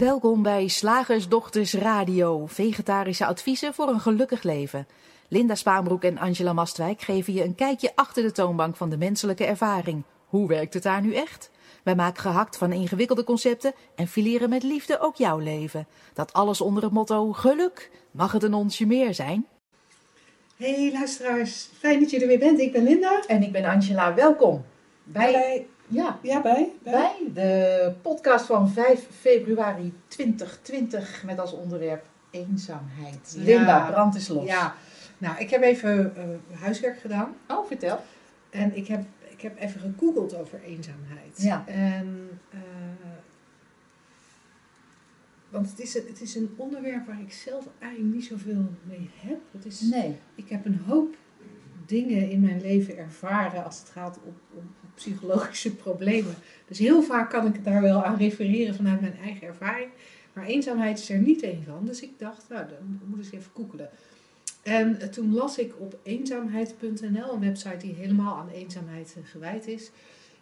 Welkom bij Slagersdochters Radio, vegetarische adviezen voor een gelukkig leven. Linda Spaanbroek en Angela Mastwijk geven je een kijkje achter de toonbank van de menselijke ervaring. Hoe werkt het daar nu echt? Wij maken gehakt van ingewikkelde concepten en fileren met liefde ook jouw leven. Dat alles onder het motto geluk. Mag het een onsje meer zijn? Hey luisteraars, fijn dat je er weer bent. Ik ben Linda. En ik ben Angela, welkom. Bij, bij ja, ja, bij, bij. bij de podcast van 5 februari 2020 met als onderwerp eenzaamheid. Ja. Linda, brand is los. Ja, nou, ik heb even eh, huiswerk gedaan. Oh, vertel. En ik heb, ik heb even gegoogeld over eenzaamheid. Ja. En, eh, want het is, een, het is een onderwerp waar ik zelf eigenlijk niet zoveel mee heb. Het is, Nee. Ik heb een hoop dingen in mijn leven ervaren als het gaat om, om psychologische problemen. Dus heel vaak kan ik daar wel aan refereren vanuit mijn eigen ervaring. Maar eenzaamheid is er niet één van. Dus ik dacht, nou, dan moet ik eens even googelen. En eh, toen las ik op eenzaamheid.nl, een website die helemaal aan eenzaamheid eh, gewijd is.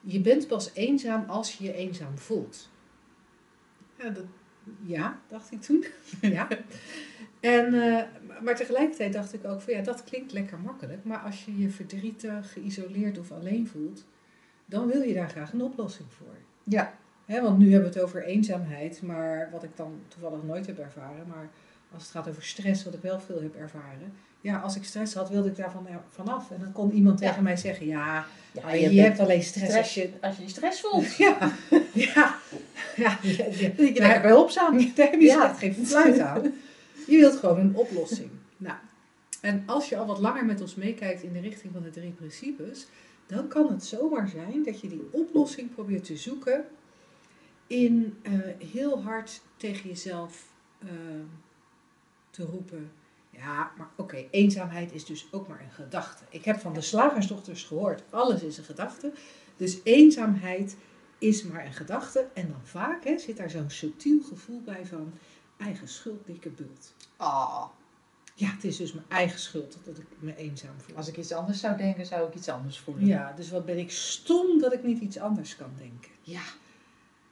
Je bent pas eenzaam als je je eenzaam voelt. Ja, dat, ja dacht ik toen. ja. En, eh, maar tegelijkertijd dacht ik ook van ja, dat klinkt lekker makkelijk. Maar als je je verdrietig, geïsoleerd of alleen voelt, dan wil je daar graag een oplossing voor. Ja. Want nu hebben we het over eenzaamheid, maar wat ik dan toevallig nooit heb ervaren. Maar als het gaat over stress, wat ik wel veel heb ervaren. Ja, als ik stress had, wilde ik daarvan van vanaf. En dan kon iemand Ja. tegen mij zeggen, ja, je, hebt alleen stress, als je... als je je stress voelt. Ja, ja, ja. ja, je. Daar heb je Ja. geen fluit aan. Je wilt gewoon een oplossing. Nou, en als je al wat langer met ons meekijkt in de richting van de drie principes, dan kan het zomaar zijn dat je die oplossing probeert te zoeken in eh, heel hard tegen jezelf eh, te roepen. Ja, maar oké, eenzaamheid is dus ook maar een gedachte. Ik heb van de slagersdochters gehoord, alles is een gedachte. Dus eenzaamheid is maar een gedachte. En dan vaak hè, zit daar zo'n subtiel gevoel bij van eigen schuld, dikke bult. Ah, Ja, het is dus mijn eigen schuld dat ik me eenzaam voel. als ik iets anders zou denken, zou ik iets anders voelen. Ja, dus wat ben ik stom dat ik niet iets anders kan denken. Ja.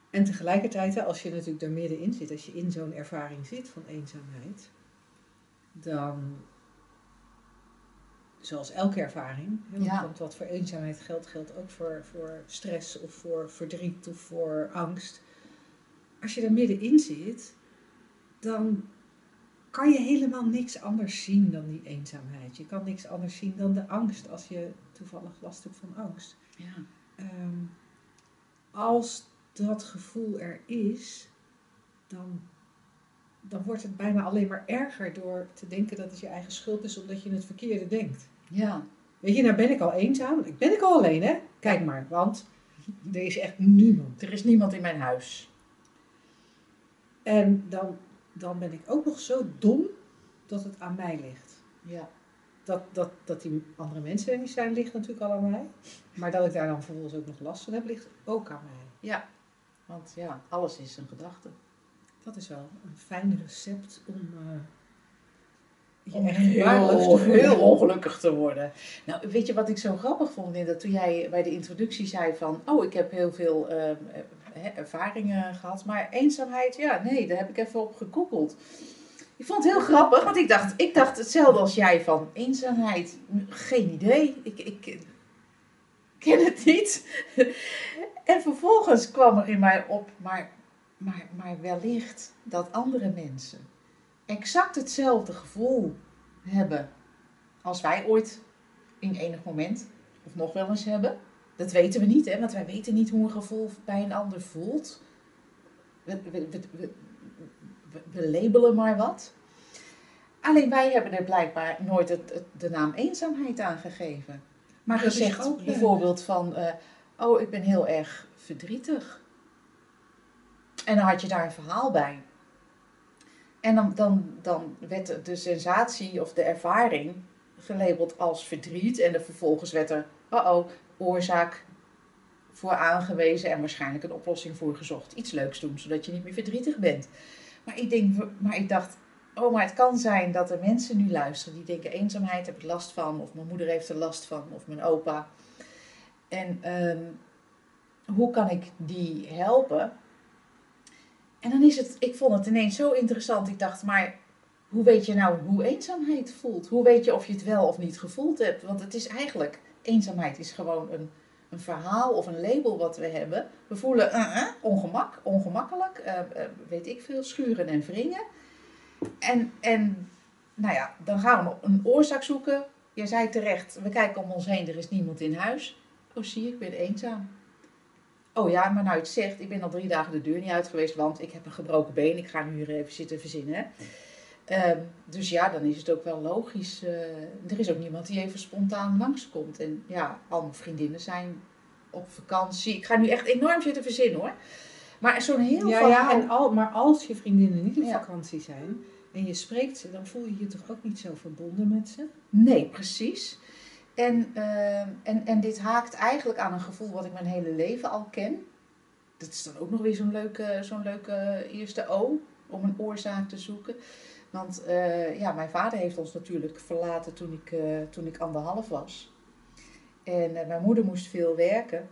En tegelijkertijd, als je natuurlijk er middenin zit, als je in zo'n ervaring zit van eenzaamheid, dan, zoals elke ervaring, hè, want, Ja. wat voor eenzaamheid geldt, geldt ook voor, voor stress of voor verdriet of voor angst. Als je er middenin zit, dan kan je helemaal niks anders zien dan die eenzaamheid. Je kan niks anders zien dan de angst als je toevallig last hebt van angst. ja. Ehm, als dat gevoel er is, dan, dan wordt het bijna alleen maar erger door te denken dat het je eigen schuld is omdat je het verkeerde denkt. Ja. Weet je, nou ben ik al eenzaam. Ik ben ik al alleen, hè? Kijk maar, want er is echt niemand. Er is niemand in mijn huis. En dan, dan ben ik ook nog zo dom dat het aan mij ligt. Ja. Dat, dat, dat die andere mensen er niet zijn, ligt natuurlijk al aan mij. Maar dat ik daar dan vervolgens ook nog last van heb, ligt ook aan mij. Ja. Want ja, alles is een gedachte. Dat is wel een fijn recept om uh, Om heel, heel ongelukkig te worden. Nou, weet je wat ik zo grappig vond, Linda? Toen jij bij de introductie zei van... Oh, ik heb heel veel eh, ervaringen gehad. Maar eenzaamheid, ja, nee, daar heb ik even op gegoogeld. Ik vond het heel grappig, want ik dacht, ik dacht hetzelfde als jij van eenzaamheid. Geen idee. Ik, ik ken het niet. En vervolgens kwam er in mij op, maar, maar, maar wellicht dat andere mensen exact hetzelfde gevoel hebben als wij ooit in enig moment of nog wel eens hebben. Dat weten we niet, hè? want wij weten niet hoe een gevoel bij een ander voelt. We, we, we, labelen maar wat. Alleen wij hebben er blijkbaar nooit het, het- de naam eenzaamheid aan gegeven. Maar Dat gezegd ook, bijvoorbeeld van, eh, oh ik ben heel erg verdrietig. En dan had je daar een verhaal bij. En dan, dan, dan werd de- sensatie of de ervaring gelabeld als verdriet. En dan vervolgens werd er, oh oorzaak voor aangewezen en waarschijnlijk een oplossing voor gezocht. Iets leuks doen, zodat je niet meer verdrietig bent. Maar ik, denk, maar ik dacht, oh, maar het kan zijn dat er mensen nu luisteren die denken: eenzaamheid heb ik last van, of mijn moeder heeft er last van, of mijn opa. En ehm, hoe kan ik die helpen? En dan is het, ik vond het ineens zo interessant. Ik dacht, maar hoe weet je nou hoe eenzaamheid voelt? Hoe weet je of je het wel of niet gevoeld hebt? Want het is eigenlijk, eenzaamheid is gewoon een, een verhaal of een label wat we hebben. We voelen uh, uh, ongemak, ongemakkelijk, uh, weet ik veel, schuren en wringen. En, en nou ja, dan gaan we een oorzaak zoeken. Je zei terecht, we kijken om ons heen, er is niemand in huis. Oh zie ik ben eenzaam. Oh ja, maar nou het zegt, ik ben al drie dagen de deur niet uit geweest, want ik heb een gebroken been. Ik ga nu hier even zitten verzinnen. Um, dus ja, dan is het ook wel logisch. Uh, er is ook niemand die even spontaan langskomt. En ja, al mijn vriendinnen zijn op vakantie. Ik ga nu echt enorm zitten verzinnen hoor. Maar zo'n heel ja. Ja, en al, maar als je vriendinnen niet op ja. vakantie zijn en je spreekt ze, dan voel je je toch ook niet zo verbonden met ze? Nee, precies. En, uh, en, en dit haakt eigenlijk aan een gevoel wat ik mijn hele leven al ken. Dat is dan ook nog weer zo'n leuke, zo'n leuke eerste O, om een oorzaak te zoeken. Want uh, ja, mijn vader heeft ons natuurlijk verlaten toen ik, uh, toen ik anderhalf was. En uh, mijn moeder moest veel werken.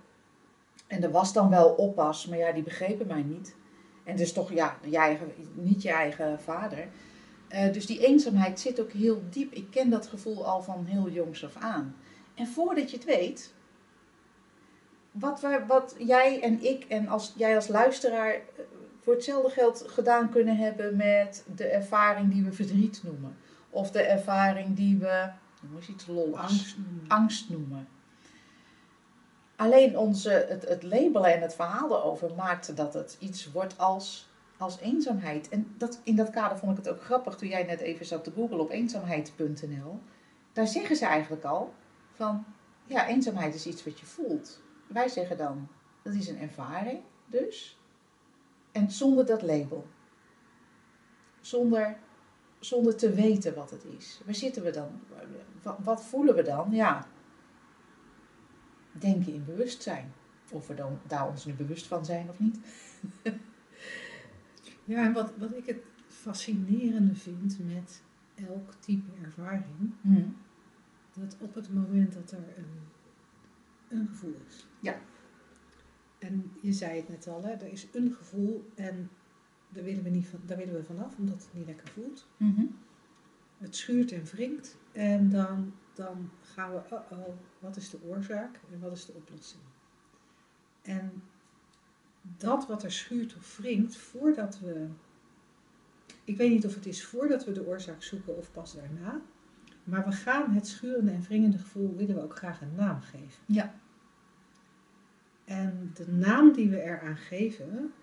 En er was dan wel oppas, maar ja, die begrepen mij niet. En dus toch, ja, je eigen, niet je eigen vader. dus die eenzaamheid zit ook heel diep. Ik ken dat gevoel al van heel jongs af aan. En voordat je het weet, wat, wat jij en ik en als, jij als luisteraar voor hetzelfde geld gedaan kunnen hebben met de ervaring die we verdriet noemen. Of de ervaring die we, is iets lol, angst, angst noemen. Alleen onze, het, het labelen en het verhaal erover maakte dat het iets wordt als, als eenzaamheid. En dat, in dat kader vond ik het ook grappig toen jij net even zat te googlen op eenzaamheid.nl. Daar zeggen ze eigenlijk al van, ja, eenzaamheid is iets wat je voelt. Wij zeggen dan, dat is een ervaring dus. En zonder dat label. Zonder, zonder te weten wat het is. Waar zitten we dan? Wat, wat voelen we dan? Ja, denken in bewustzijn. Of we dan daar ons nu bewust van zijn of niet. ja, en wat, wat ik het fascinerende vind met elk type ervaring, hmm. dat op het moment dat er een, een gevoel is. Ja. En je zei het net al, hè, er is een gevoel en daar willen we, niet van, daar willen we vanaf, omdat het niet lekker voelt. Mm Het schuurt en wringt en dan, dan gaan we, oh oh, wat is de oorzaak en wat is de oplossing? En dat wat er schuurt of wringt, voordat we, ik weet niet of het is voordat we de oorzaak zoeken of pas daarna, maar we gaan het schurende en wringende gevoel, willen we ook graag een naam geven. Ja. En de naam die we eraan geven,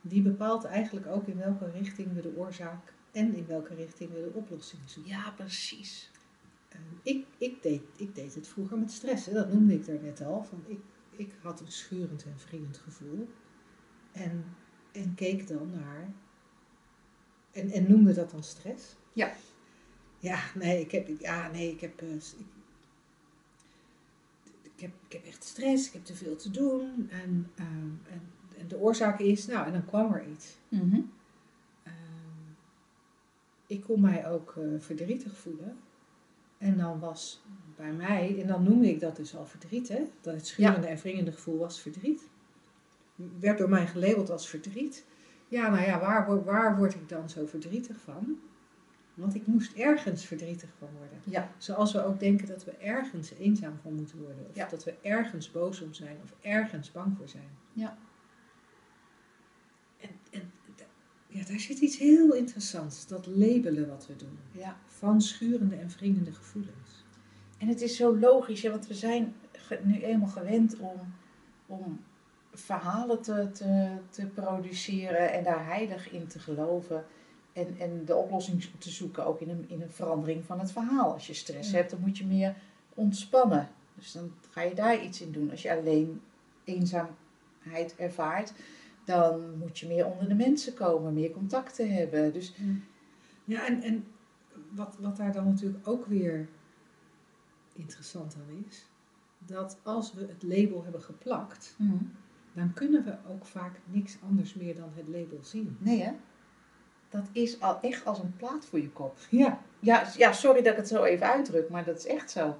die bepaalt eigenlijk ook in welke richting we de oorzaak en in welke richting we de oplossing zoeken. Ja, precies. ik, ik, deed, ik deed het vroeger met stress, dat noemde ik daar net al. Van ik, ik had een schurend en wringend gevoel en, en keek dan naar en, en noemde dat dan stress. Ja. Ja, nee, ik heb, ja, nee, ik heb, eh, ik heb, ik heb echt stress, ik heb te veel te doen. En, ehm, en, en, de oorzaak is, nou, en dan kwam er iets. Mhm. Ehm, ik kon mij ook uh, verdrietig voelen. En dan was bij mij, en dan noemde ik dat dus al verdriet, hè? Dat het schurende en wringende gevoel was verdriet. Werd door mij gelabeld als verdriet. Ja, nou ja, waar, waar word ik dan zo verdrietig van? Want ik moest ergens verdrietig van worden. Ja. Zoals we ook denken dat we ergens eenzaam van moeten worden. Of dat we ergens boos om zijn. Of ergens bang voor zijn. Ja. En, en ja, daar zit iets heel interessants. Dat labelen wat we doen. Ja. Van schurende en wringende gevoelens. En het is zo logisch, want we zijn nu eenmaal gewend om, om verhalen te, te, te produceren en daar heilig in te geloven. En, en de oplossing te zoeken ook in een, in een verandering van het verhaal. Als je stress hebt, dan moet je meer ontspannen. Dus dan ga je daar iets in doen. Als je alleen eenzaamheid ervaart, dan moet je meer onder de mensen komen, meer contacten hebben. Dus, ja, en, en wat, wat daar dan natuurlijk ook weer interessant aan is, dat als we het label hebben geplakt, mm. dan kunnen we ook vaak niks anders meer dan het label zien. Nee hè? Dat is al echt als een plaat voor je kop. Ja. Ja, ja, sorry dat ik het zo even uitdruk, maar dat is echt zo.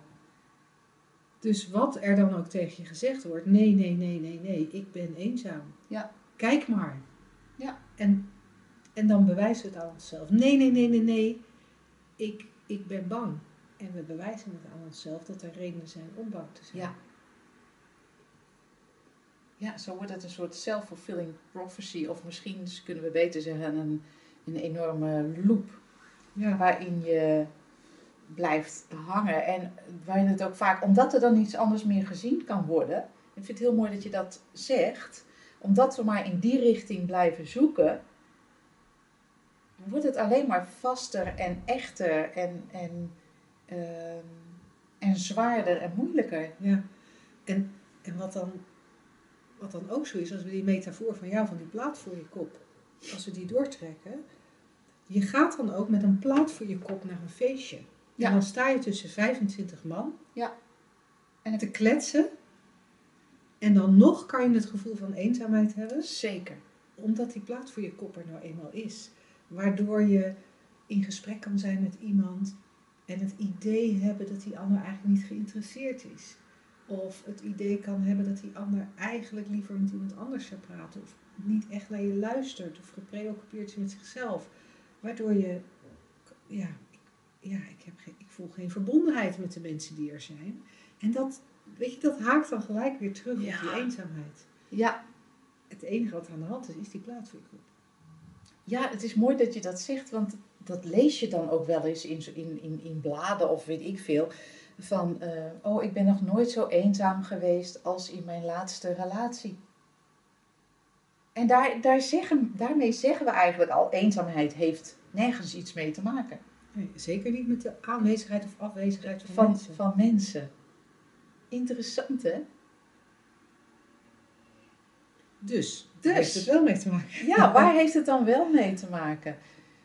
Dus wat er dan ook tegen je gezegd wordt, nee, nee, nee, nee, nee, ik ben eenzaam. Ja. Kijk maar. Ja. En, en dan bewijzen we het aan onszelf. Nee, nee, nee, nee, nee. Ik, ik ben bang. En we bewijzen het aan onszelf dat er redenen zijn om bang te zijn. Ja. Ja, zo wordt het een soort self-fulfilling prophecy. Of misschien kunnen we beter zeggen een, een enorme loop. Ja. Waarin je blijft hangen. En waarin het ook vaak, omdat er dan iets anders meer gezien kan worden. Ik vind het heel mooi dat je dat zegt. Omdat we maar in die richting blijven zoeken. Wordt het alleen maar vaster en echter en, en, ehm, en zwaarder en moeilijker. Ja. En, en wat, dan, wat dan ook zo is, als we die metafoor van jou, van die plaat voor je kop, als we die doortrekken. Je gaat dan ook met een plaat voor je kop naar een feestje. Ja. En dan sta je tussen 25 man En het te kletsen. En dan nog kan je het gevoel van eenzaamheid hebben, zeker. omdat die plaat voor je kop er nou eenmaal is. Waardoor je in gesprek kan zijn met iemand en het idee hebben dat die ander eigenlijk niet geïnteresseerd is. Of het idee kan hebben dat die ander eigenlijk liever met iemand anders zou praten. Of niet echt naar je luistert. Of gepreoccupeerd is met zichzelf. Waardoor je, ja, ja ik, heb geen, ik voel geen verbondenheid met de mensen die er zijn. En dat, weet je, dat haakt dan gelijk weer terug Ja. op die eenzaamheid. Ja, Het enige wat aan de hand is, is die plaat voor je kop. Ja, het is mooi dat je dat zegt, want dat lees je dan ook wel eens in, in, in, in bladen of weet ik veel. Van, eh, oh, ik ben nog nooit zo eenzaam geweest als in mijn laatste relatie. En daar, daar zeggen, daarmee zeggen we eigenlijk al, eenzaamheid heeft nergens iets mee te maken. Nee, zeker niet met de aanwezigheid of afwezigheid van, Van, mensen. van mensen. Interessant, hè? Dus, Dus. heeft het wel mee te maken. Ja, waar heeft het dan wel mee te maken?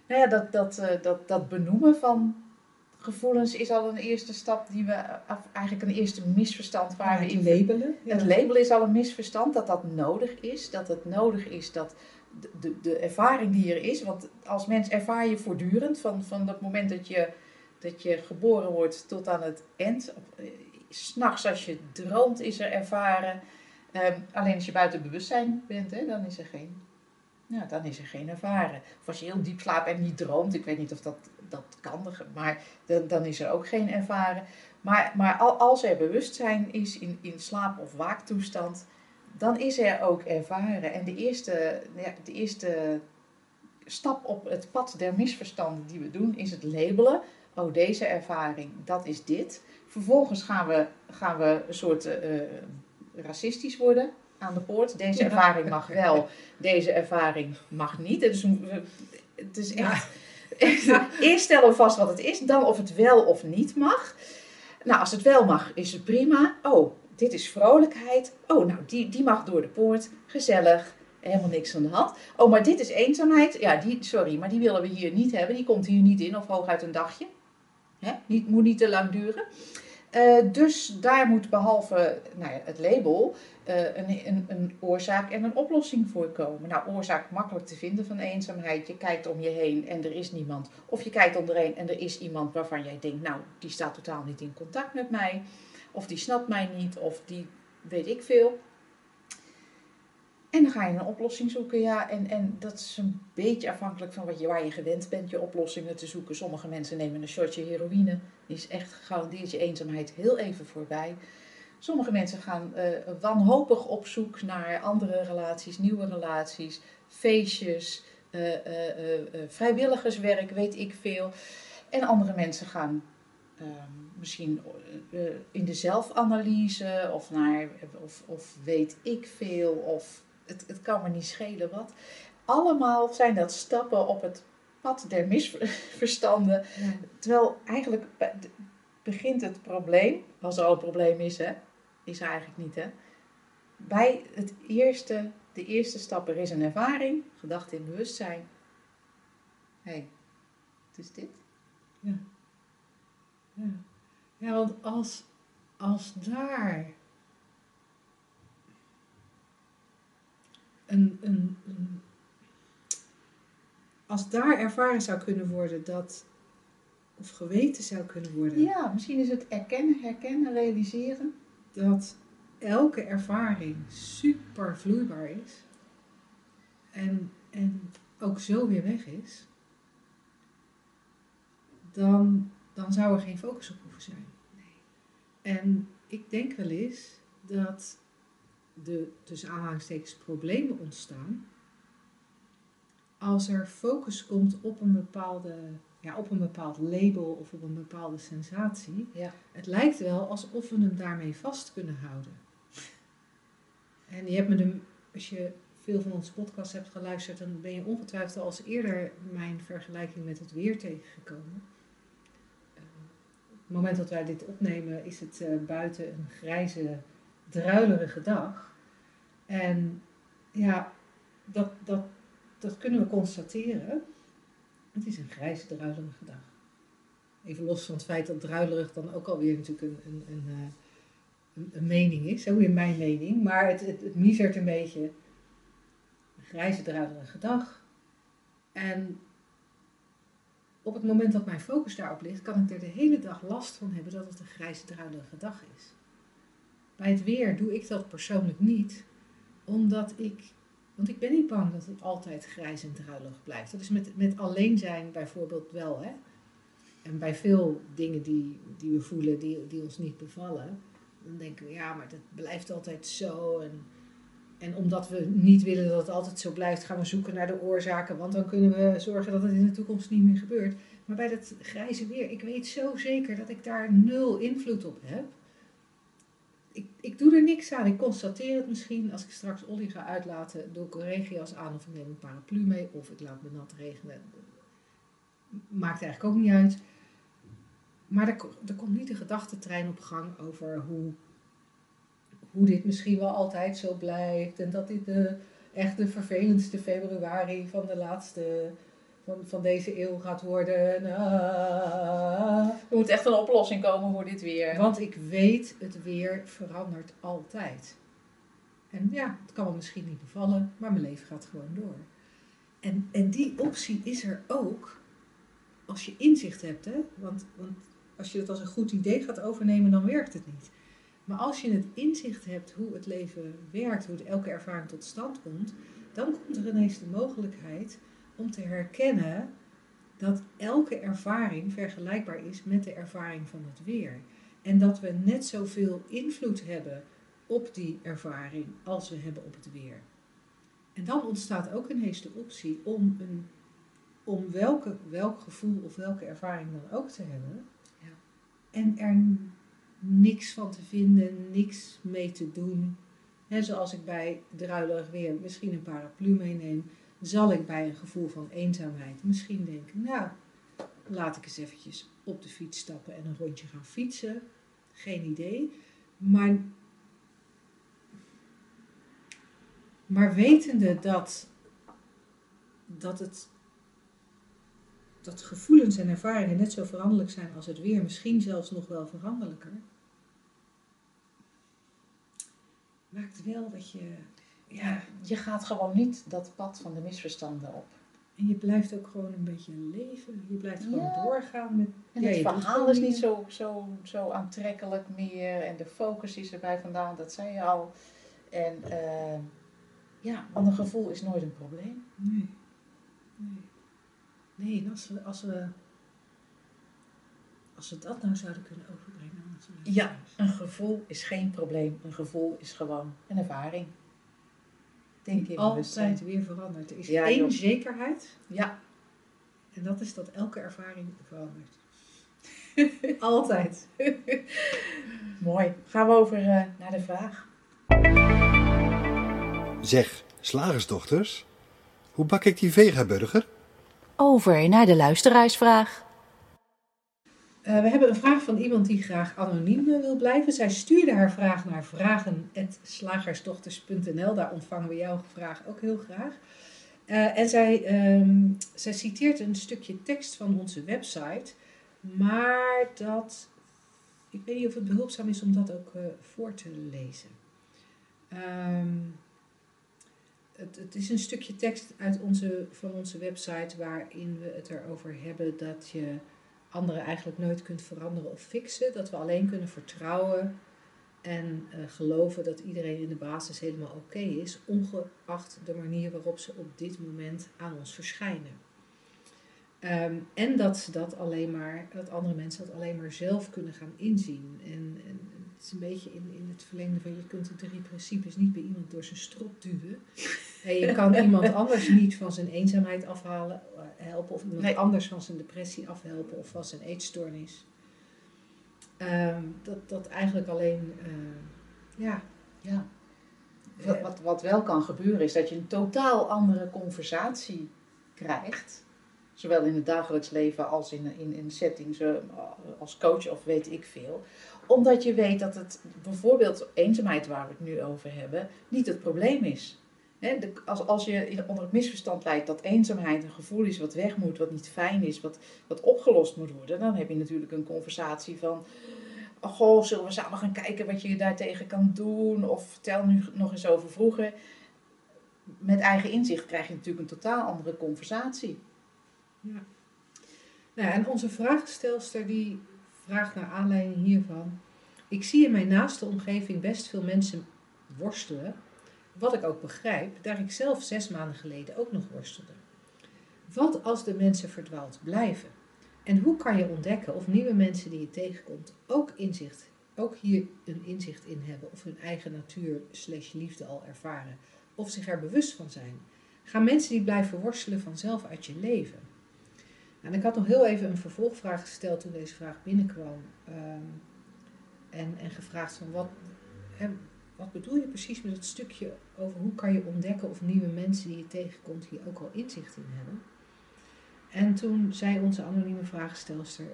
Nou ja, dat, dat, eh, dat, dat benoemen van gevoelens is al een eerste stap die we, of eigenlijk een eerste misverstand waar we in labelen. Ja. Het label is al een misverstand dat dat nodig is. Dat het nodig is dat de, de, de ervaring die er is. Want als mens ervaar je voortdurend van, van het moment dat je, dat je geboren wordt tot aan het eind. Eh, S'nachts als je droomt is er ervaren. Ehm, alleen als je buiten bewustzijn bent, hè, dan, is er geen, ja, dan is er geen ervaren. Of als je heel diep slaapt en niet droomt. Ik weet niet of dat, dat kan. Maar dan, dan is er ook geen ervaren. Maar, maar al- als er bewustzijn is in, in slaap- of waaktoestand, dan is er ook ervaren. En de eerste, ja, de eerste stap op het pad der misverstanden die we doen, is het labelen. Oh, deze ervaring, dat is dit. Vervolgens gaan we, gaan we een soort eh, racistisch worden aan de poort. Deze ervaring mag wel, deze ervaring mag niet. Dus het is echt... Eerst stellen we vast wat het is, dan of het wel of niet mag. Nou, als het wel mag, is het prima. Oh, dit is vrolijkheid. Oh, nou, die, die mag door de poort. Gezellig. Helemaal niks aan de hand. Oh, maar dit is eenzaamheid. Ja, die, sorry, maar die willen we hier niet hebben. Die komt hier niet in, of hooguit een dagje. Hè? Niet, moet niet te lang duren. Eh, dus daar moet behalve nou ja, het label eh, een, een, een oorzaak en een oplossing voor komen. Nou, oorzaak makkelijk te vinden van eenzaamheid. Je kijkt om je heen en er is niemand. Of je kijkt om je heen en er is iemand waarvan jij denkt, nou, die staat totaal niet in contact met mij. Of die snapt mij niet, of die weet ik veel. En dan ga je een oplossing zoeken, ja. En, en dat is een beetje afhankelijk van wat je, waar je gewend bent je oplossingen te zoeken. Sommige mensen nemen een shotje heroïne. Die is echt gegarandeerd je eenzaamheid heel even voorbij. Sommige mensen gaan eh, wanhopig op zoek naar andere relaties, nieuwe relaties, feestjes, eh, eh, vrijwilligerswerk, weet ik veel. En andere mensen gaan ehm, misschien in de zelfanalyse of, naar, of, of weet ik veel, of het, het kan me niet schelen wat. Allemaal zijn dat stappen op het pad der misverstanden. Ja. Terwijl eigenlijk be- begint het probleem, als er al een probleem is, hè, is er eigenlijk niet, hè. Bij het eerste, de eerste stap, er is een ervaring, gedachte in bewustzijn. Hé, hey, het is dit. Ja. Ja. ja, want als, als daar een, een, een- als daar ervaren zou kunnen worden dat, of geweten zou kunnen worden, Ja, misschien is het erkennen, herkennen, realiseren. Dat elke ervaring super vloeibaar is. En en ook zo weer weg is, dan, dan zou er geen focus op hoeven zijn. En ik denk wel eens dat de tussen aanhalingstekens problemen ontstaan als er focus komt op een bepaalde ja, op een bepaald label of op een bepaalde sensatie. Ja. Het lijkt wel alsof we hem daarmee vast kunnen houden. En je hebt me de, als je veel van onze podcast hebt geluisterd, dan ben je ongetwijfeld al eens eerder mijn vergelijking met het weer tegengekomen. Uh, op het moment dat wij dit opnemen, is het uh, buiten een grijze, druilerige dag. En ja, dat, dat, dat kunnen we constateren. Het is een grijze, druilerige dag. Even los van het feit dat druilerig dan ook alweer natuurlijk een, een, een, eh, een, mening is, zo in mijn mening. Maar het, het, het misert een beetje. Een grijze, druilerige dag. En op het moment dat mijn focus daarop ligt, kan ik er de hele dag last van hebben dat het een grijze, druilerige dag is. Bij het weer doe ik dat persoonlijk niet, omdat ik want ik ben niet bang dat het altijd grijs en druilig blijft. Dat is met, met alleen zijn bijvoorbeeld wel. Hè? En bij veel dingen die, die we voelen, die, die ons niet bevallen, dan denken we, ja, maar dat blijft altijd zo. En, en omdat we niet willen dat het altijd zo blijft, gaan we zoeken naar de oorzaken. Want dan kunnen we zorgen dat het in de toekomst niet meer gebeurt. Maar bij dat grijze weer, ik weet zo zeker dat ik daar nul invloed op heb ik, ik doe er niks aan. Ik constateer het misschien. Als ik straks olie ga uitlaten, doe ik een regenjas aan of ik neem een paraplu mee of ik laat me nat regenen. Maakt eigenlijk ook niet uit. Maar er, er komt niet de gedachtentrein op gang over hoe, hoe dit misschien wel altijd zo blijft. En dat dit de, echt de vervelendste februari van de laatste van, van deze eeuw gaat worden. Uh, er moet echt een oplossing komen voor dit weer. Want ik weet, het weer verandert altijd. En ja, het kan me misschien niet bevallen, maar mijn leven gaat gewoon door. En, en die optie is er ook als je inzicht hebt. Hè? Want, want als je het als een goed idee gaat overnemen, dan werkt het niet. Maar als je het inzicht hebt hoe het leven werkt, hoe elke ervaring tot stand komt, dan komt er ineens de mogelijkheid om te herkennen dat elke ervaring vergelijkbaar is met de ervaring van het weer. En dat we net zoveel invloed hebben op die ervaring als we hebben op het weer. En dan ontstaat ook ineens de optie om, een, om welke, welk gevoel of welke ervaring dan ook te hebben. Ja. En er niks van te vinden, niks mee te doen. He, zoals ik bij druilerig weer misschien een paraplu meeneem zal ik bij een gevoel van eenzaamheid misschien denken, nou, laat ik eens eventjes op de fiets stappen en een rondje gaan fietsen. Geen idee. Maar, maar wetende dat, dat, het, dat gevoelens en ervaringen net zo veranderlijk zijn als het weer, misschien zelfs nog wel veranderlijker, maakt wel dat je ja, je gaat gewoon niet dat pad van de misverstanden op. En je blijft ook gewoon een beetje leven. Je blijft gewoon doorgaan met. En ja, het verhaal is niet zo, zo, zo aantrekkelijk meer. En de focus is erbij vandaan, dat zei je al. En uh, ja, want een gevoel is nooit een probleem. Nee. Nee. Nee, en als we, als we, als we dat nou zouden kunnen overbrengen. Ja, een gevoel is geen probleem. Een gevoel is gewoon een ervaring denk ik. Altijd weer verandert. Er is één zekerheid. Ja. En dat is dat elke ervaring verandert. Altijd. Mooi. Gaan we over uh, naar de vraag. Zeg, slagersdochters, hoe bak ik die vegaburger? Over naar de luisteraarsvraag. Uh, we hebben een vraag van iemand die graag anoniem eh, wil blijven. Zij stuurde haar vraag naar vragen.slagersdochters.nl. Daar ontvangen we jouw vraag ook heel graag. Uh, en zij, um, zij citeert een stukje tekst van onze website. Maar dat, ik weet niet of het behulpzaam is om dat ook voor te lezen. Um, het, het, is een stukje tekst uit onze, van onze website waarin we het erover hebben dat je anderen eigenlijk nooit kunt veranderen of fixen. Dat we alleen kunnen vertrouwen En eh, geloven dat iedereen in de basis helemaal oké is, ongeacht de manier waarop ze op dit moment aan ons verschijnen. Ehm, en dat ze dat alleen maar, dat andere mensen dat alleen maar zelf kunnen gaan inzien. En, en het is een beetje in, in het verlengde van je kunt de drie principes niet bij iemand door zijn strot duwen. En je kan iemand anders niet van zijn eenzaamheid afhalen, eh, helpen, of iemand Nee. anders van zijn depressie afhelpen of van zijn eetstoornis. Ehm, dat, dat eigenlijk alleen, eh, ja, Ja. Wat, wat, wat wel kan gebeuren is dat je een totaal andere conversatie krijgt. Zowel in het dagelijks leven als in, in, in settings eh, als coach of weet ik veel. Omdat je weet dat het bijvoorbeeld eenzaamheid waar we het nu over hebben, niet het probleem is. De, als, als je onder het misverstand leidt dat eenzaamheid een gevoel is wat weg moet, wat niet fijn is, wat, wat opgelost moet worden, dan heb je natuurlijk een conversatie van. Oh, goh, zullen we samen gaan kijken wat je daartegen kan doen? Of vertel nu nog eens over vroeger. Met eigen inzicht krijg je natuurlijk een totaal andere conversatie. Ja. Nou, en onze vraagstelster die vraagt naar aanleiding hiervan. Ik zie in mijn naaste omgeving best veel mensen worstelen. Wat ik ook begrijp, daar ik zelf zes maanden geleden ook nog worstelde. Wat als de mensen verdwaald blijven? En hoe kan je ontdekken of nieuwe mensen die je tegenkomt ook inzicht, ook hier een inzicht in hebben of hun eigen natuur slash liefde al ervaren? Of zich er bewust van zijn? Gaan mensen die blijven worstelen vanzelf uit je leven? En ik had nog heel even een vervolgvraag gesteld toen deze vraag binnenkwam. Ehm, en, en gevraagd van wat, hè, wat bedoel je precies met het stukje over hoe kan je ontdekken of nieuwe mensen die je tegenkomt hier ook al inzicht in hebben. En toen zei onze anonieme vraagstelster,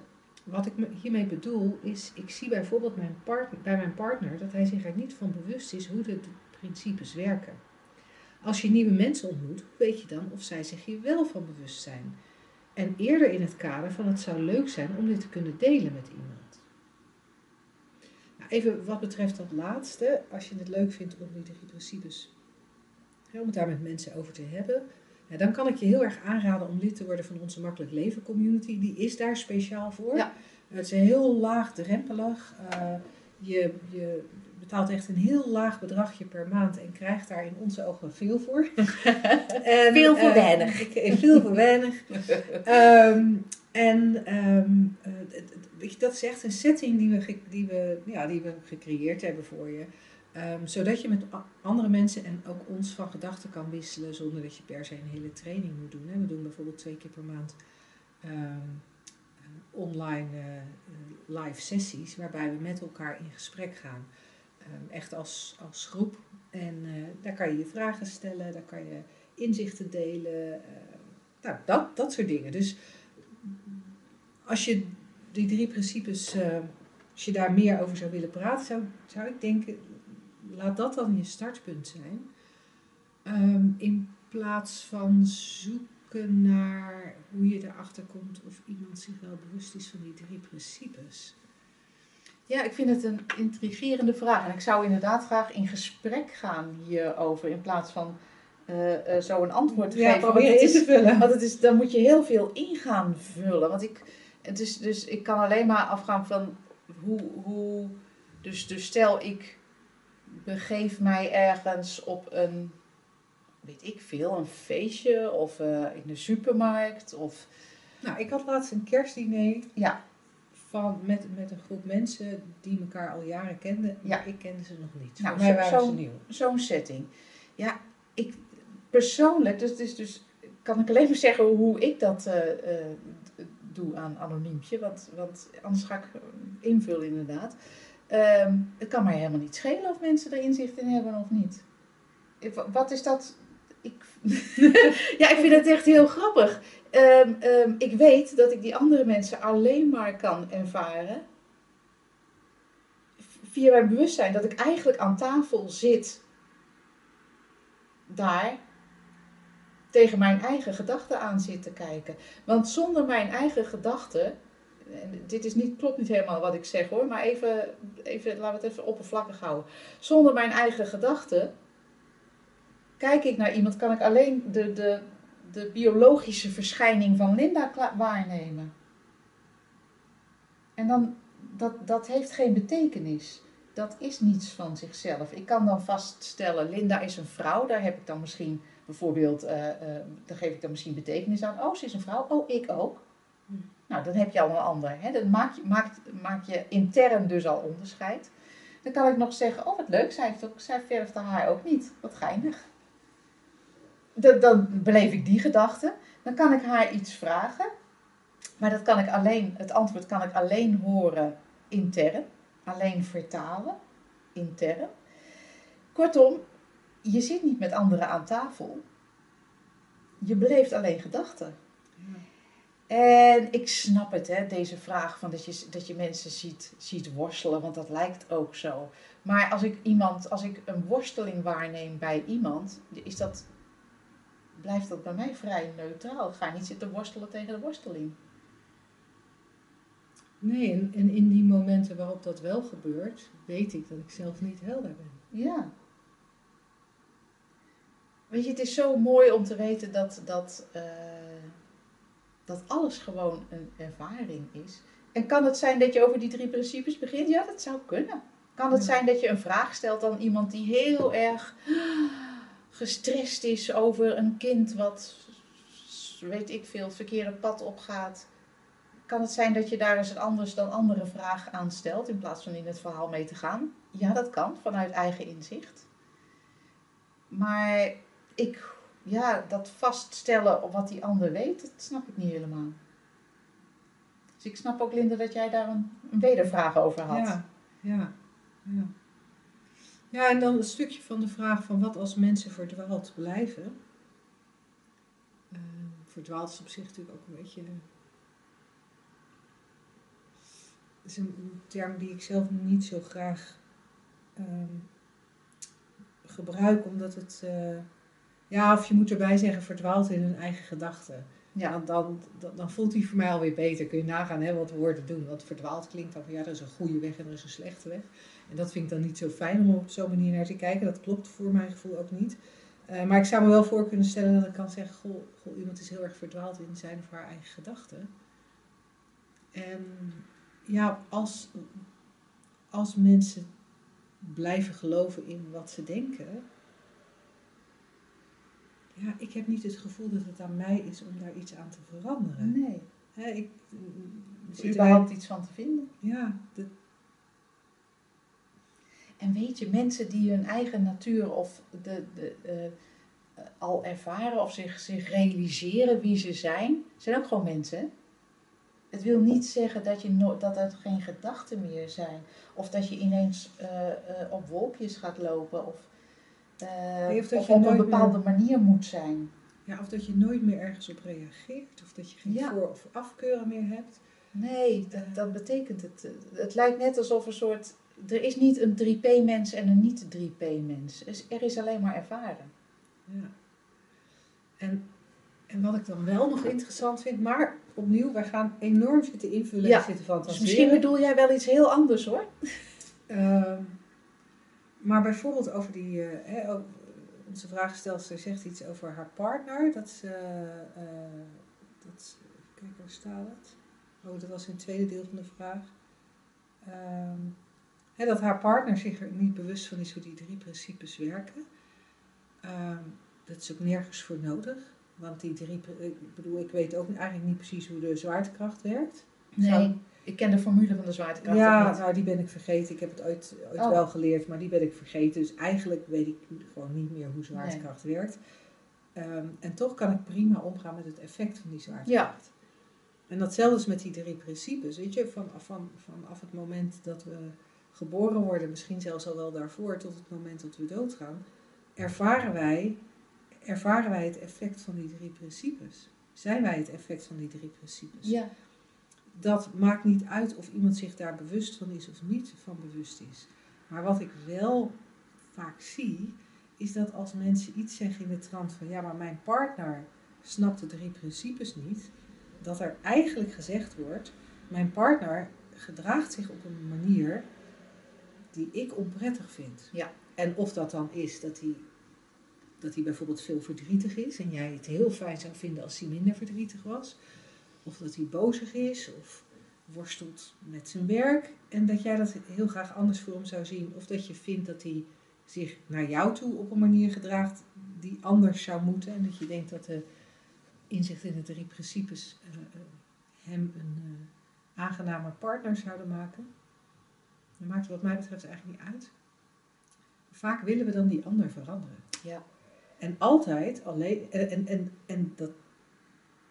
wat ik me hiermee bedoel is, ik zie bijvoorbeeld mijn part- bij mijn partner dat hij zich er niet van bewust is hoe de principes werken. Als je nieuwe mensen ontmoet, hoe weet je dan of zij zich hier wel van bewust zijn? En eerder in het kader van het zou leuk zijn om dit te kunnen delen met iemand. Nou, even wat betreft dat laatste, als je het leuk vindt om die drie principes, om het daar met mensen over te hebben, ja, dan kan ik je heel erg aanraden om lid te worden van onze Makkelijk Leven community. Die is daar speciaal voor. Ja. Het is heel laagdrempelig. Eh, je, je betaalt echt een heel laag bedragje per maand en krijgt daar in onze ogen veel voor. en, Veel voor eh, weinig. ik- eh, veel voor weinig. Ehm, en ehm, eh, dat is echt een setting die we, die we, ja, die we gecreëerd hebben voor je. Ehm, zodat je met andere mensen en ook ons van gedachten kan wisselen zonder dat je per se een hele training moet doen. Hè. We doen bijvoorbeeld twee keer per maand online live sessies waarbij we met elkaar in gesprek gaan. Ehm, echt als, als groep. En eh, daar kan je je vragen stellen, daar kan je inzichten delen. eh, nou, dat, dat soort dingen. Dus als je die drie principes, eh, als je daar meer over zou willen praten, zou, zou ik denken, laat dat dan je startpunt zijn. Ehm, in plaats van zoeken naar hoe je erachter komt of iemand zich wel bewust is van die drie principes. Ja, ik vind het een intrigerende vraag. En ik zou inderdaad graag in gesprek gaan hierover. In plaats van eh, zo een antwoord te Ja, geven. Het in te vullen. Want het is, dan moet je heel veel in gaan vullen. Want ik, het is, dus, ik kan alleen maar afgaan van hoe. hoe dus, dus stel ik begeef mij ergens op een. Weet ik veel, een feestje of eh, in de supermarkt. Of, Nou, ik had laatst een kerstdiner ja, van, met, met een groep mensen die elkaar al jaren kenden. Ja. Ik kende ze nog niet. Nou, Voor mij waren zo- ze nieuw. zo'n setting. Ja, ik persoonlijk, dus, dus, dus kan ik alleen maar zeggen hoe ik dat eh, eh, doe aan anoniempje, want, want anders ga ik eh, invullen inderdaad. Ehm, het kan mij helemaal niet schelen of mensen er inzicht in hebben of niet. Ik- Wat is dat? Ik, ja, ik vind het echt heel grappig. Ehm, ehm, ik weet dat ik die andere mensen alleen maar kan ervaren via mijn bewustzijn. Dat ik eigenlijk aan tafel zit daar tegen mijn eigen gedachten aan zit te kijken. Want zonder mijn eigen gedachten, en dit is niet, klopt niet helemaal wat ik zeg hoor, maar even, even, laten we het even oppervlakkig houden. Zonder mijn eigen gedachten kijk ik naar iemand, kan ik alleen de, de, de biologische verschijning van Linda waarnemen. En dan, dat, dat heeft geen betekenis. dat is niets van zichzelf. Ik kan dan vaststellen, Linda is een vrouw, daar heb ik dan misschien bijvoorbeeld, eh, eh, daar geef ik dan misschien betekenis aan. Oh, ze is een vrouw, oh, ik ook. Nou, dan heb je al een ander. Hè? Dan maak je, maakt, maak je intern dus al onderscheid. Dan kan ik nog zeggen, oh wat leuk, zij, heeft ook, zij verft haar haar ook niet. Wat geinig. Dan, dan beleef ik die gedachte. Dan kan ik haar iets vragen. Maar dat kan ik alleen, het antwoord kan ik alleen horen intern. Alleen vertalen intern. Kortom, je zit niet met anderen aan tafel. Je beleeft alleen gedachten. En ik snap het, hè, deze vraag van dat je, dat je mensen ziet, ziet worstelen, want dat lijkt ook zo. Maar als ik, iemand, als ik een worsteling waarneem bij iemand, is dat, blijft dat bij mij vrij neutraal. Ik ga niet zitten worstelen tegen de worsteling. Nee, en, en in die momenten waarop dat wel gebeurt, weet ik dat ik zelf niet helder ben. Ja. Weet je, het is zo mooi om te weten dat, dat, eh, dat alles gewoon een ervaring is. En kan het zijn dat je over die drie principes begint? Ja, dat zou kunnen. Kan het Ja. zijn dat je een vraag stelt aan iemand die heel erg gestrest is over een kind wat, weet ik veel, het verkeerde pad opgaat? Kan het zijn dat je daar eens een anders dan andere vraag aan stelt in plaats van in het verhaal mee te gaan? Ja, dat kan, vanuit eigen inzicht. Maar ik, ja, dat vaststellen op wat die ander weet, dat snap ik niet helemaal. Dus ik snap ook, Linda, dat jij daar een, een wedervraag over had. Ja, ja, ja. Ja, en dan een stukje van de vraag van wat als mensen verdwaald blijven. Eh, verdwaald is op zich natuurlijk ook een beetje... is een, term die ik zelf niet zo graag ehm, gebruik, omdat het... eh, ja, of je moet erbij zeggen verdwaald in hun eigen gedachten. Ja. Dan, dan, dan, dan voelt hij voor mij alweer beter. Kun je nagaan hè, wat woorden doen. Want verdwaald klinkt dan van ja, er is een goede weg en er is een slechte weg. En dat vind ik dan niet zo fijn om op zo'n manier naar te kijken. Dat klopt voor mijn gevoel ook niet. Eh, maar ik zou me wel voor kunnen stellen dat ik kan zeggen: goh, goh, iemand is heel erg verdwaald in zijn of haar eigen gedachten. En ja, als, als mensen blijven geloven in wat ze denken. Ja, ik heb niet het gevoel dat het aan mij is om daar iets aan te veranderen. Nee, Hè, ik, er zit überhaupt iets van te vinden. Ja, dat, En weet je, mensen die hun eigen natuur of de, de, eh, al ervaren of zich, zich realiseren wie ze zijn, zijn ook gewoon mensen. Het wil niet zeggen dat, je no dat er geen gedachten meer zijn. Of dat je ineens eh, eh, op wolkjes gaat lopen. Of, of op een bepaalde manier moet zijn. ja, of dat je nooit meer ergens op reageert. Of dat je geen Ja. voor- of afkeuren meer hebt. Nee, dat, dat betekent het. Het lijkt net alsof een soort. Er is niet een 3P-mens en een niet-3P-mens. Er is- Er is alleen maar ervaren. Ja. En, en wat ik dan wel nog interessant vind, maar opnieuw, wij gaan enorm zitten invullen Ja, en zitten fantaseren. Dus misschien bedoel jij wel iets heel anders hoor. Ehm, maar bijvoorbeeld over die, eh, hè, ook, onze vraagstelster zegt iets over haar partner. Dat ze, eh, dat, ze- kijken, waar staat het? Oh, dat was in het tweede deel van de vraag. Ehm, dat haar partner zich er niet bewust van is hoe die drie principes werken. Ehm, dat is ook nergens voor nodig. Want die drie, ik bedoel, ik weet ook eigenlijk niet precies hoe de zwaartekracht werkt. Nee, ik ken de formule van de zwaartekracht Ja, nou die ben ik vergeten. Ik heb het ooit, ooit Oh. wel geleerd, maar die ben ik vergeten. Dus eigenlijk weet ik gewoon niet meer hoe zwaartekracht werkt. Ehm, en toch kan ik prima omgaan met het effect van die zwaartekracht. En datzelfde is met die drie principes. Weet je, van, van, vanaf het moment dat we geboren worden, misschien zelfs al wel daarvoor, tot het moment dat we doodgaan, ervaren wij, ervaren wij het effect van die drie principes. Zijn wij het effect van die drie principes? Ja, dat maakt niet uit of iemand zich daar bewust van is of niet van bewust is. Maar wat ik wel vaak zie, is dat als mensen iets zeggen in de trant van ja, maar mijn partner snapt de drie principes niet, dat er eigenlijk gezegd wordt, mijn partner gedraagt zich op een manier die ik onprettig vind. Ja. En of dat dan is dat hij, dat hij bijvoorbeeld veel verdrietig is en jij het heel fijn zou vinden als hij minder verdrietig was. Of dat hij bozig is. Of worstelt met zijn werk en dat jij dat heel graag anders voor hem zou zien. Of dat je vindt dat hij zich naar jou toe op een manier gedraagt die anders zou moeten. En dat je denkt dat de inzicht in de drie principes eh, eh, hem een eh, aangenamer partner zouden maken. Dat maakt wat mij betreft eigenlijk niet uit. Vaak willen we dan die ander veranderen. Ja. En altijd alleen, en, en, en, dat,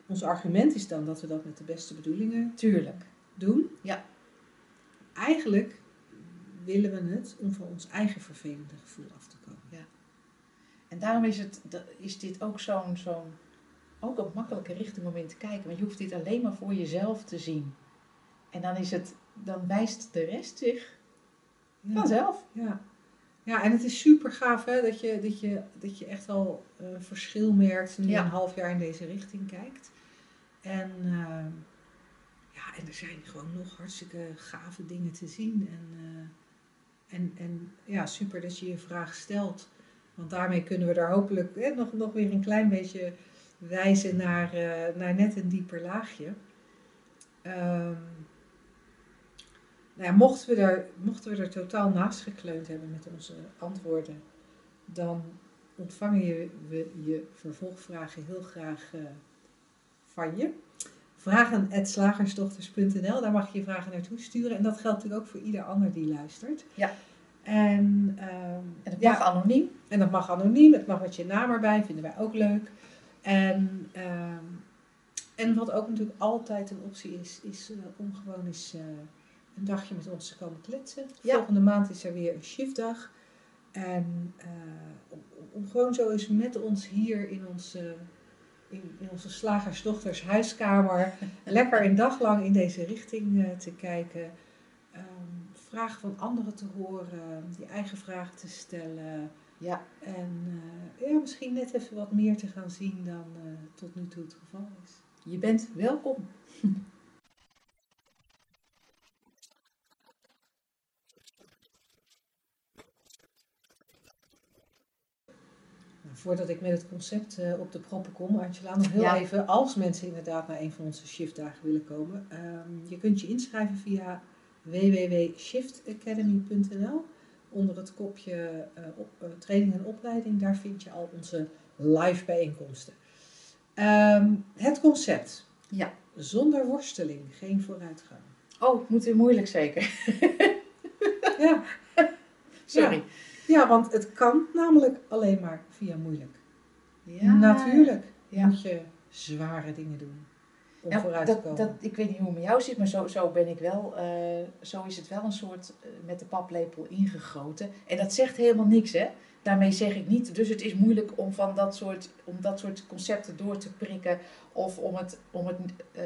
ons argument is dan dat we dat met de beste bedoelingen Tuurlijk. doen. Ja. Eigenlijk willen we het om van ons eigen vervelende gevoel af te komen. En daarom is, het, is dit ook zo'n zo'n ook een makkelijke richting om in te kijken. Want je hoeft dit alleen maar voor jezelf te zien. En dan, is het, dan wijst de rest zich Ja. Vanzelf. Ja. ja, en het is super gaaf hè, dat, je, dat, je, dat je echt al eh, verschil merkt nu Ja. een half jaar in deze richting kijkt. En, eh, ja, en er zijn gewoon nog hartstikke gave dingen te zien. En, eh, en, en ja, super dat je je vraag stelt. Want daarmee kunnen we daar hopelijk hè, nog, nog weer een klein beetje wijzen naar, eh, naar net een dieper laagje. Ehm, nou ja, mochten, we er, mochten we er totaal naast gekleund hebben met onze antwoorden, dan ontvangen je, we je vervolgvragen heel graag eh, van je. Vragen.slagersdochters.nl, daar mag je je vragen naartoe sturen. En dat geldt natuurlijk ook voor ieder ander die luistert. Ja. En, ehm, En dat ja, mag anoniem. en dat mag anoniem, het mag met je naam erbij, vinden wij ook leuk. En, ehm, en wat ook natuurlijk altijd een optie is, is eh, om gewoon eens eh, een dagje met ons te komen kletsen. Ja. Volgende maand is er weer een shiftdag. En eh, om, om gewoon zo eens met ons hier in onze, in, in onze slagersdochters huiskamer lekker een dag lang in deze richting eh, te kijken. Ehm, vragen van anderen te horen, je eigen vragen te stellen. Ja. En eh, ja, misschien net even wat meer te gaan zien dan tot nu toe het geval is. Je bent welkom. voordat ik met het concept eh, op de proppen kom, Angela, nog heel Ja. even, als mensen inderdaad naar een van onze shiftdagen willen komen, ehm, je kunt je inschrijven via www.shiftacademy.nl. Onder het kopje eh, op, eh, training en opleiding, daar vind je al onze live bijeenkomsten. Ehm, het concept. Ja. Zonder worsteling, geen vooruitgang. Oh, moet weer moeilijk zeker. Ja, Sorry. ja, want het kan namelijk alleen maar via moeilijk. Ja. Natuurlijk Ja. moet je zware dingen doen om vooruit te komen. dat, ik weet niet hoe het met jou zit, maar zo, zo ben ik wel. eh, zo is het wel een soort eh, met de paplepel ingegoten. En dat zegt helemaal niks, hè? Daarmee zeg ik niet. Dus het is moeilijk om van dat soort, om dat soort concepten door te prikken. Of om, het, om, het, eh,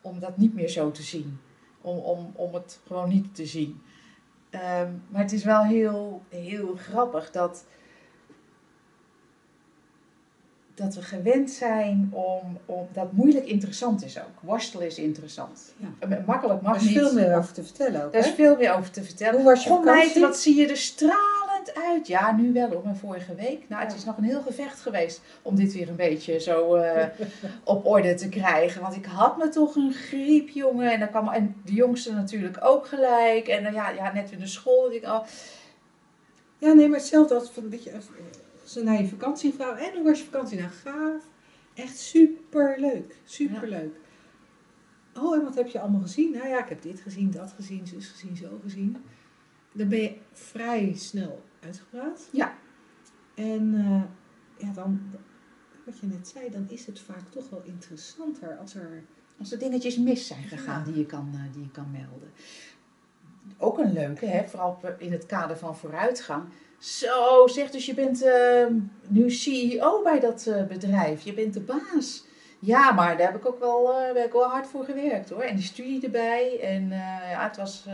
om dat niet meer zo te zien. Om, om, om het gewoon niet te zien. Ehm, maar het is wel heel, heel grappig dat, dat we gewend zijn om, om. Dat moeilijk interessant is ook. Worstelen is interessant. Ja. Eh, Makkelijk mag Er is niet. veel meer over te vertellen ook. Daar is veel meer over te vertellen. Hoe was je meid, vakantie? wat zie je er uit. Ja, nu wel hoor, maar vorige week. Nou, het Ja. is nog een heel gevecht geweest om dit weer een beetje zo eh, op orde te krijgen. Want ik had me toch een griep, jongen. En, dan kwam, en de jongste natuurlijk ook gelijk. En dan, ja, ja, net weer de school. Ik, oh, Ja, nee, maar hetzelfde als van, weet je, als ze naar je vakantie vragen. En hoe was je vakantie? Nou, gaaf. Echt superleuk. Superleuk. Oh, en wat heb je allemaal gezien? Nou ja, ik heb dit gezien, dat gezien, zus gezien, zo gezien. Dan ben je vrij snel uitgepraat. Ja. En eh, ja, dan, wat je net zei, dan is het vaak toch wel interessanter als er... als er dingetjes mis zijn gegaan die je kan, eh, die je kan melden. Ook een leuke, hè? vooral in het kader van vooruitgang. Zo, zeg dus je bent eh, nu CEO bij dat bedrijf. Je bent de baas. Ja, maar daar heb ik ook wel, ik wel hard voor gewerkt hoor. En die studie erbij. En ja, het was,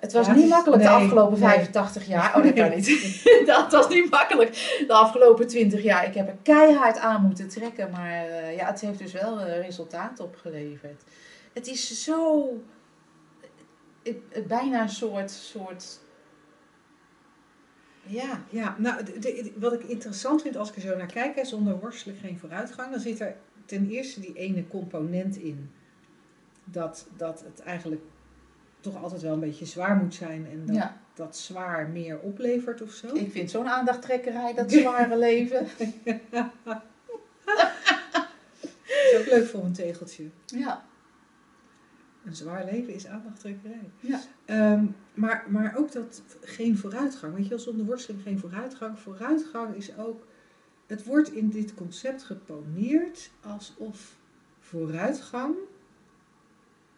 het was Ja, niet makkelijk de afgelopen nee. 85 jaar. Oh, dat kan niet. dat was niet makkelijk de afgelopen 20 jaar. Ik heb er keihard aan moeten trekken. Maar eh, ja, het heeft dus wel eh, resultaat opgeleverd. Het is zo... eh, bijna een soort... soort ja, Ja, nou, de- de- wat ik interessant vind als ik er zo naar kijk, hè, zonder worstelen geen vooruitgang, dan zit er ten eerste die ene component in dat, dat het eigenlijk toch altijd wel een beetje zwaar moet zijn en dat, Ja, dat zwaar meer oplevert of zo. ik vind zo'n aandachttrekkerij, dat zware leven. Dat is ook leuk voor een tegeltje. Ja, Een zwaar leven is aandachttrekkerij. ja. Ehm, maar, maar ook dat geen vooruitgang. Weet je wel, zonder worsteling geen vooruitgang. Vooruitgang is ook. Het wordt in dit concept geponeerd alsof vooruitgang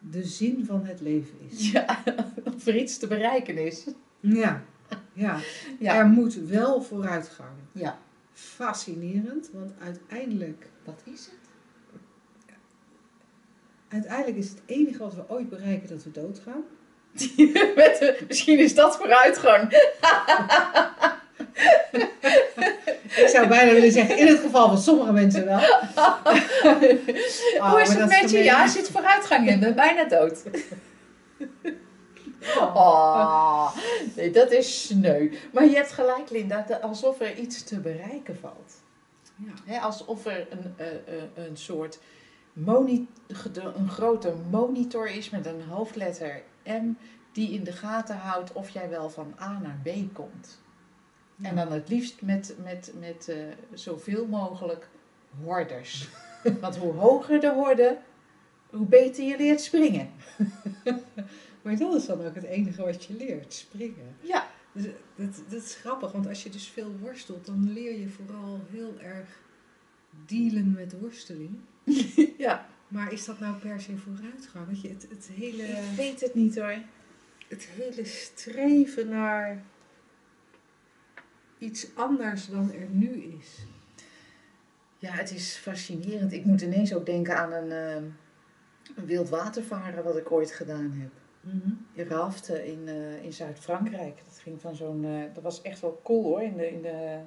de zin van het leven is. ja, of er iets te bereiken is. Ja, ja. Ja, er moet wel vooruitgang. ja. Fascinerend, want uiteindelijk, wat is het? uiteindelijk is het enige wat we ooit bereiken dat we doodgaan. Met de- misschien is dat vooruitgang. Ik zou bijna willen zeggen, in het geval van sommige mensen wel. Ah, Hoe is maar het met je? Ja, zit vooruitgang in. ben bijna dood. Oh, nee, dat is sneu. Maar je hebt gelijk, Linda, alsof er iets te bereiken valt. Ja. Alsof er een, eh, eh, een soort een grote monitor is met een hoofdletter M die in de gaten houdt of jij wel van A naar B komt. En dan het liefst met, met, met eh, zoveel mogelijk horders. Want hoe hoger de horde, hoe beter je leert springen. Maar dat is dan ook het enige wat je leert, springen. Ja, Dus dat, dat is grappig, want als je dus veel worstelt, dan leer je vooral heel erg dealen met worsteling. ja. Maar is dat nou per se vooruitgang? Weet je, het, het, hele, Ik weet het niet hoor. het hele streven naar iets anders dan er nu is. Ja, het is fascinerend. Ik moet ineens ook denken aan een, een wildwatervaren wat ik ooit gedaan heb. Rafte in, eh, in Zuid-Frankrijk. Dat ging van zo'n. eh, dat was echt wel cool hoor. In de, in de,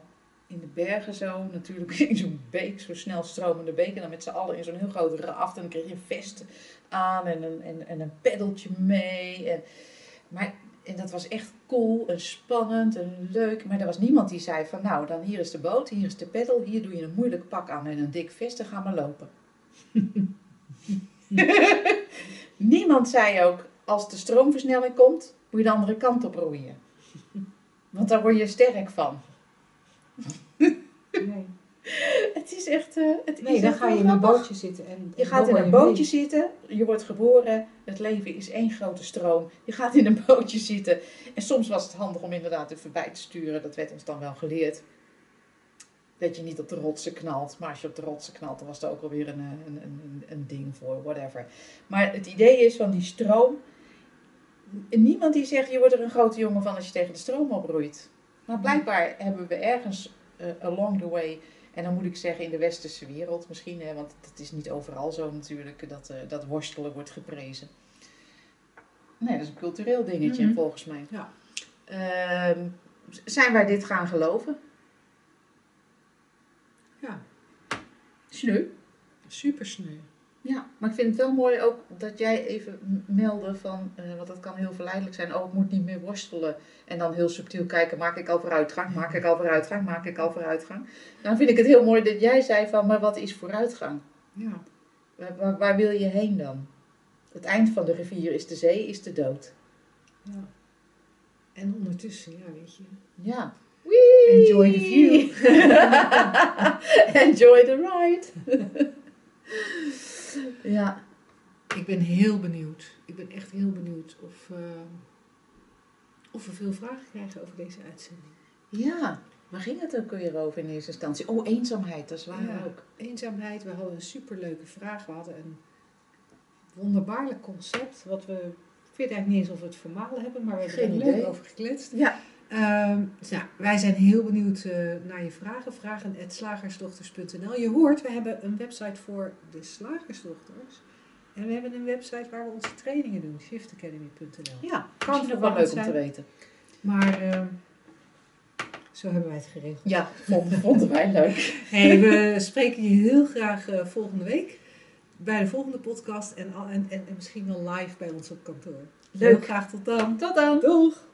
in de bergen zo. Natuurlijk in zo'n beek, zo'n snel stromende beek. En dan met z'n allen in zo'n heel groot raft. En dan kreeg je een vest aan en een, en, en een peddeltje mee. En, maar, en dat was echt cool en spannend en leuk. Maar er was niemand die zei van nou, dan hier is de boot, hier is de peddel. Hier doe je een moeilijk pak aan en een dik vest en ga lopen. Niemand zei ook, als de stroomversnelling komt, moet je de andere kant op roeien. Want daar word je sterk van. Nee, Het is echt... eh, het nee is dan ga je in een bootje zitten. En, Je gaat in een mee. bootje zitten, je wordt geboren, het leven is één grote stroom. Je gaat in een bootje zitten. En soms was het handig om inderdaad even bij te sturen, dat werd ons dan wel geleerd. Dat je niet op de rotsen knalt, maar als je op de rotsen knalt, dan was er ook alweer een, eh, een, een, een ding voor, whatever. Maar het idee is van die stroom, niemand die zegt je wordt er een grote jongen van als je tegen de stroom oproeit. Maar blijkbaar hebben we ergens eh, along the way en dan moet ik zeggen in de westerse wereld misschien, hè, want het is niet overal zo natuurlijk dat, eh, dat worstelen wordt geprezen. Nee, dat is een cultureel dingetje Mhm. volgens mij. Ja. Ehm, zijn wij dit gaan geloven? Ja, Sneu. super sneu. Ja, maar ik vind het wel mooi ook dat jij even meldde van, eh, want dat kan heel verleidelijk zijn, oh ik moet niet meer worstelen. En dan heel subtiel kijken, maak ik al vooruitgang, maak ik al vooruitgang, maak ik al vooruitgang. Dan vind ik het heel mooi dat jij zei van, maar wat is vooruitgang? Ja. Waar, waar, waar wil je heen dan? Het eind van de rivier is de zee, is de dood. ja. En ondertussen, ja, weet je. Ja. Enjoy the view. Enjoy the ride. ja. Ik ben heel benieuwd. Ik ben echt heel benieuwd of, eh, of we veel vragen krijgen over deze uitzending. Ja. Waar ging het ook weer over in eerste instantie? Oh, eenzaamheid, dat is waar Ja, ook. Eenzaamheid, we hadden een superleuke vraag. We hadden een wonderbaarlijk concept. Wat we, ik weet eigenlijk niet eens of we het formaal hebben, maar we hebben er leuk over gekletst. Ja. Dus ja, wij zijn heel benieuwd eh, naar je vragen. Vragen.slagersdochters.nl Je hoort, we hebben een website voor de slagersdochters. En we hebben een website waar we onze trainingen doen, shiftacademy.nl. Ja, Kan nog wel leuk om te weten. Maar ehm, zo hebben wij het geregeld. Ja, vonden, vonden wij leuk. Hey, we spreken je heel graag eh, volgende week bij de volgende podcast en, en, en, en misschien wel live bij ons op kantoor. Leuk. Heel graag tot dan. Tot dan. Doeg!